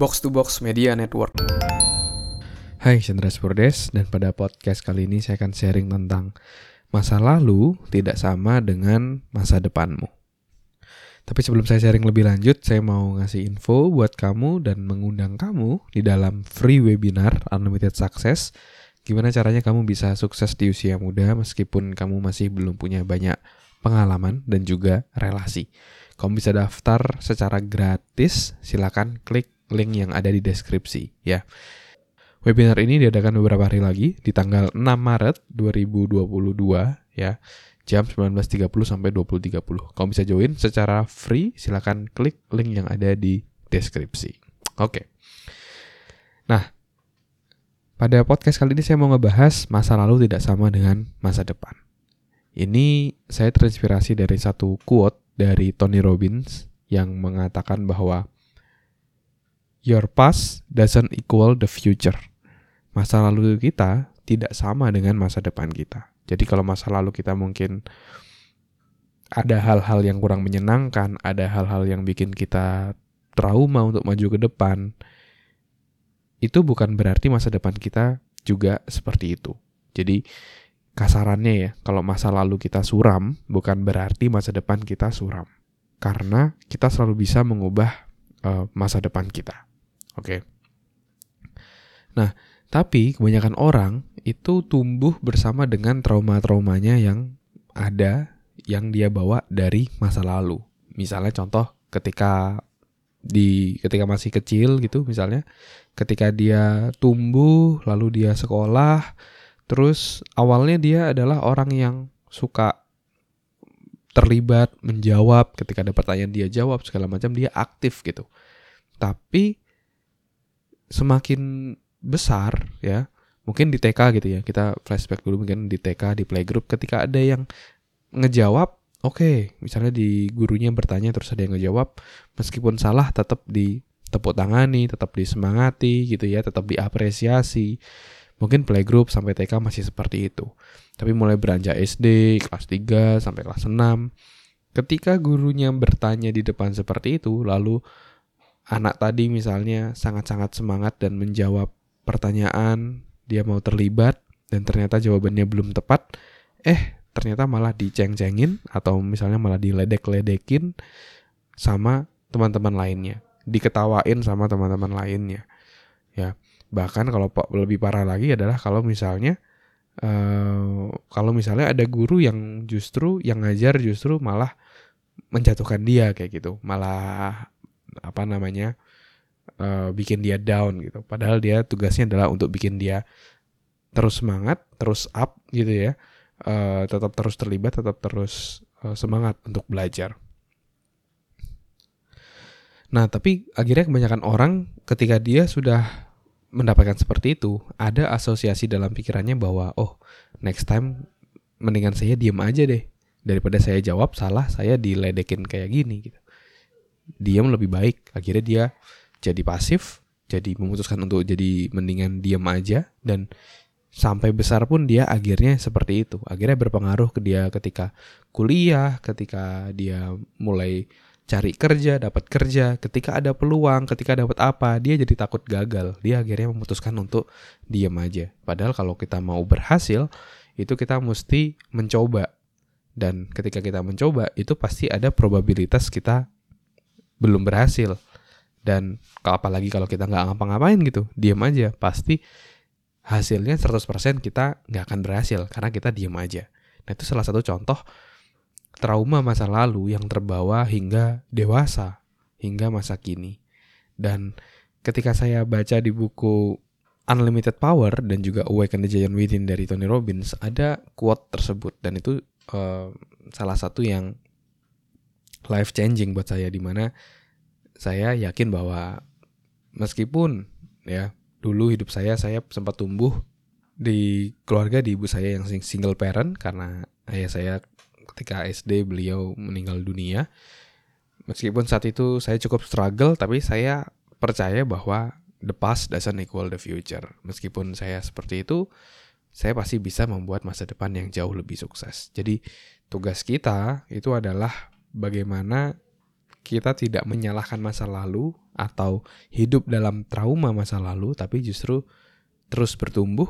Box to Box Media Network. Hai, Chandra Spurdes dan pada podcast kali ini saya akan sharing tentang masa lalu tidak sama dengan masa depanmu. Tapi sebelum saya sharing lebih lanjut, saya mau ngasih info buat kamu dan mengundang kamu di dalam free webinar Unlimited Success. Gimana caranya kamu bisa sukses di usia muda meskipun kamu masih belum punya banyak pengalaman dan juga relasi. Kamu bisa daftar secara gratis, silakan klik link yang ada di deskripsi ya. Webinar ini diadakan beberapa hari lagi di tanggal 6 Maret 2022 ya. Jam 19.30 sampai 20.30. Kamu bisa join secara free, silakan klik link yang ada di deskripsi. Oke. Nah, pada podcast kali ini saya mau ngebahas masa lalu tidak sama dengan masa depan. Ini saya terinspirasi dari satu quote dari Tony Robbins yang mengatakan bahwa Your past doesn't equal the future. Masa lalu kita tidak sama dengan masa depan kita. Jadi kalau masa lalu kita mungkin ada hal-hal yang kurang menyenangkan, ada hal-hal yang bikin kita trauma untuk maju ke depan, itu bukan berarti masa depan kita juga seperti itu. Jadi kasarannya ya, kalau masa lalu kita suram, bukan berarti masa depan kita suram. Karena kita selalu bisa mengubah uh, masa depan kita. Oke. Okay. Nah, tapi kebanyakan orang itu tumbuh bersama dengan trauma-traumanya yang ada yang dia bawa dari masa lalu. Misalnya contoh ketika di ketika masih kecil gitu misalnya ketika dia tumbuh lalu dia sekolah terus awalnya dia adalah orang yang suka terlibat menjawab ketika ada pertanyaan dia jawab segala macam dia aktif gitu tapi semakin besar ya mungkin di TK gitu ya kita flashback dulu mungkin di TK di playgroup ketika ada yang ngejawab oke okay, misalnya di gurunya bertanya terus ada yang ngejawab meskipun salah tetap di tepuk tangani tetap disemangati gitu ya tetap diapresiasi. Mungkin playgroup sampai TK masih seperti itu. Tapi mulai beranjak SD kelas 3 sampai kelas 6 ketika gurunya bertanya di depan seperti itu lalu anak tadi misalnya sangat-sangat semangat dan menjawab pertanyaan, dia mau terlibat dan ternyata jawabannya belum tepat, eh ternyata malah diceng-cengin atau misalnya malah diledek-ledekin sama teman-teman lainnya, diketawain sama teman-teman lainnya. Ya, bahkan kalau lebih parah lagi adalah kalau misalnya uh, kalau misalnya ada guru yang justru yang ngajar justru malah menjatuhkan dia kayak gitu, malah apa namanya uh, bikin dia down gitu. Padahal dia tugasnya adalah untuk bikin dia terus semangat, terus up gitu ya, uh, tetap terus terlibat, tetap terus uh, semangat untuk belajar. Nah, tapi akhirnya kebanyakan orang ketika dia sudah mendapatkan seperti itu, ada asosiasi dalam pikirannya bahwa oh, next time mendingan saya diam aja deh daripada saya jawab salah, saya diledekin kayak gini gitu diam lebih baik. Akhirnya dia jadi pasif jadi memutuskan untuk jadi mendingan diam aja dan sampai besar pun dia akhirnya seperti itu. Akhirnya berpengaruh ke dia ketika kuliah ketika dia mulai cari kerja dapat kerja ketika ada peluang ketika dapat apa dia jadi takut gagal. Dia akhirnya memutuskan untuk diam aja. Padahal kalau kita mau berhasil itu kita mesti mencoba. Dan ketika kita mencoba itu pasti ada probabilitas kita belum berhasil. Dan apalagi kalau kita nggak ngapa-ngapain gitu diam aja pasti hasilnya 100% kita nggak akan berhasil karena kita diam aja. Nah itu salah satu contoh trauma masa lalu yang terbawa hingga dewasa hingga masa kini. Dan ketika saya baca di buku Unlimited Power dan juga Awaken the Giant Within dari Tony Robbins ada quote tersebut. Dan itu uh, salah satu yang life changing buat saya di mana saya yakin bahwa meskipun ya dulu hidup saya saya sempat tumbuh di keluarga di ibu saya yang single parent karena ayah saya ketika SD beliau meninggal dunia. Meskipun saat itu saya cukup struggle tapi saya percaya bahwa the past doesn't equal the future. Meskipun saya seperti itu, saya pasti bisa membuat masa depan yang jauh lebih sukses. Jadi tugas kita itu adalah bagaimana kita tidak menyalahkan masa lalu atau hidup dalam trauma masa lalu, tapi justru terus bertumbuh,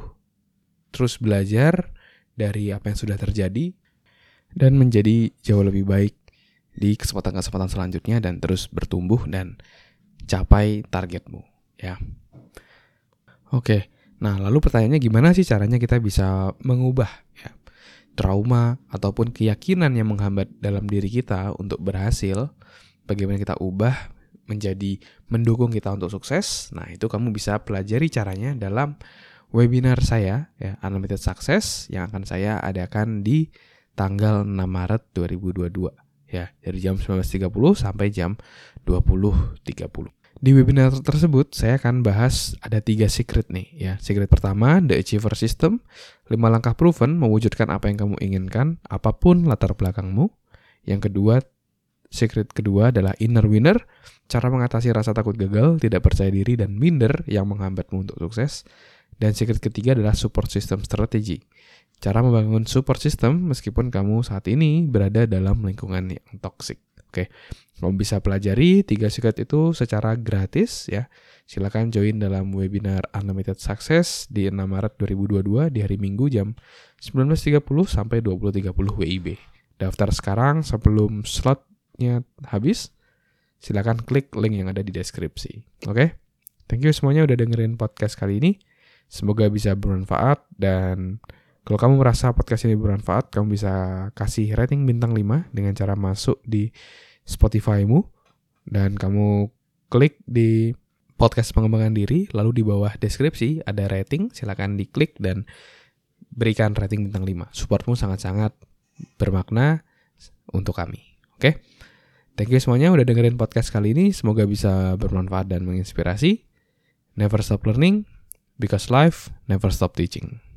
terus belajar dari apa yang sudah terjadi, dan menjadi jauh lebih baik di kesempatan-kesempatan selanjutnya dan terus bertumbuh dan capai targetmu ya. Oke. Nah, lalu pertanyaannya gimana sih caranya kita bisa mengubah ya trauma ataupun keyakinan yang menghambat dalam diri kita untuk berhasil? Bagaimana kita ubah menjadi mendukung kita untuk sukses? Nah, itu kamu bisa pelajari caranya dalam webinar saya ya Unlimited Success yang akan saya adakan di tanggal 6 Maret 2022 ya dari jam 19.30 sampai jam 20.30. Di webinar tersebut saya akan bahas ada tiga secret nih ya. Secret pertama, The Achiever System, 5 langkah proven mewujudkan apa yang kamu inginkan, apa pun latar belakangmu. Yang kedua, secret kedua adalah Inner Winner, cara mengatasi rasa takut gagal, tidak percaya diri, dan minder yang menghambatmu untuk sukses. Dan secret ketiga adalah Support System Strategy, cara membangun support system meskipun kamu saat ini berada dalam lingkungan yang toksik. Oke, kamu bisa pelajari tiga secret itu secara gratis ya. Silakan join dalam webinar Unlimited Success di 6 Maret 2022 di hari Minggu jam 19.30 sampai 20.30 WIB. Daftar sekarang sebelum slotnya habis. Silakan klik link yang ada di deskripsi. Oke? Thank you semuanya udah dengerin podcast kali ini. Semoga bisa bermanfaat dan kalau kamu merasa podcast ini bermanfaat, kamu bisa kasih rating bintang 5 dengan cara masuk di Spotify-mu dan kamu klik di podcast pengembangan diri, lalu di bawah deskripsi ada rating, silakan diklik dan berikan rating bintang 5. Supportmu sangat-sangat bermakna untuk kami. Oke? Thank you semuanya udah dengerin podcast kali ini. Semoga bisa bermanfaat dan menginspirasi. Never stop learning because life never stop teaching.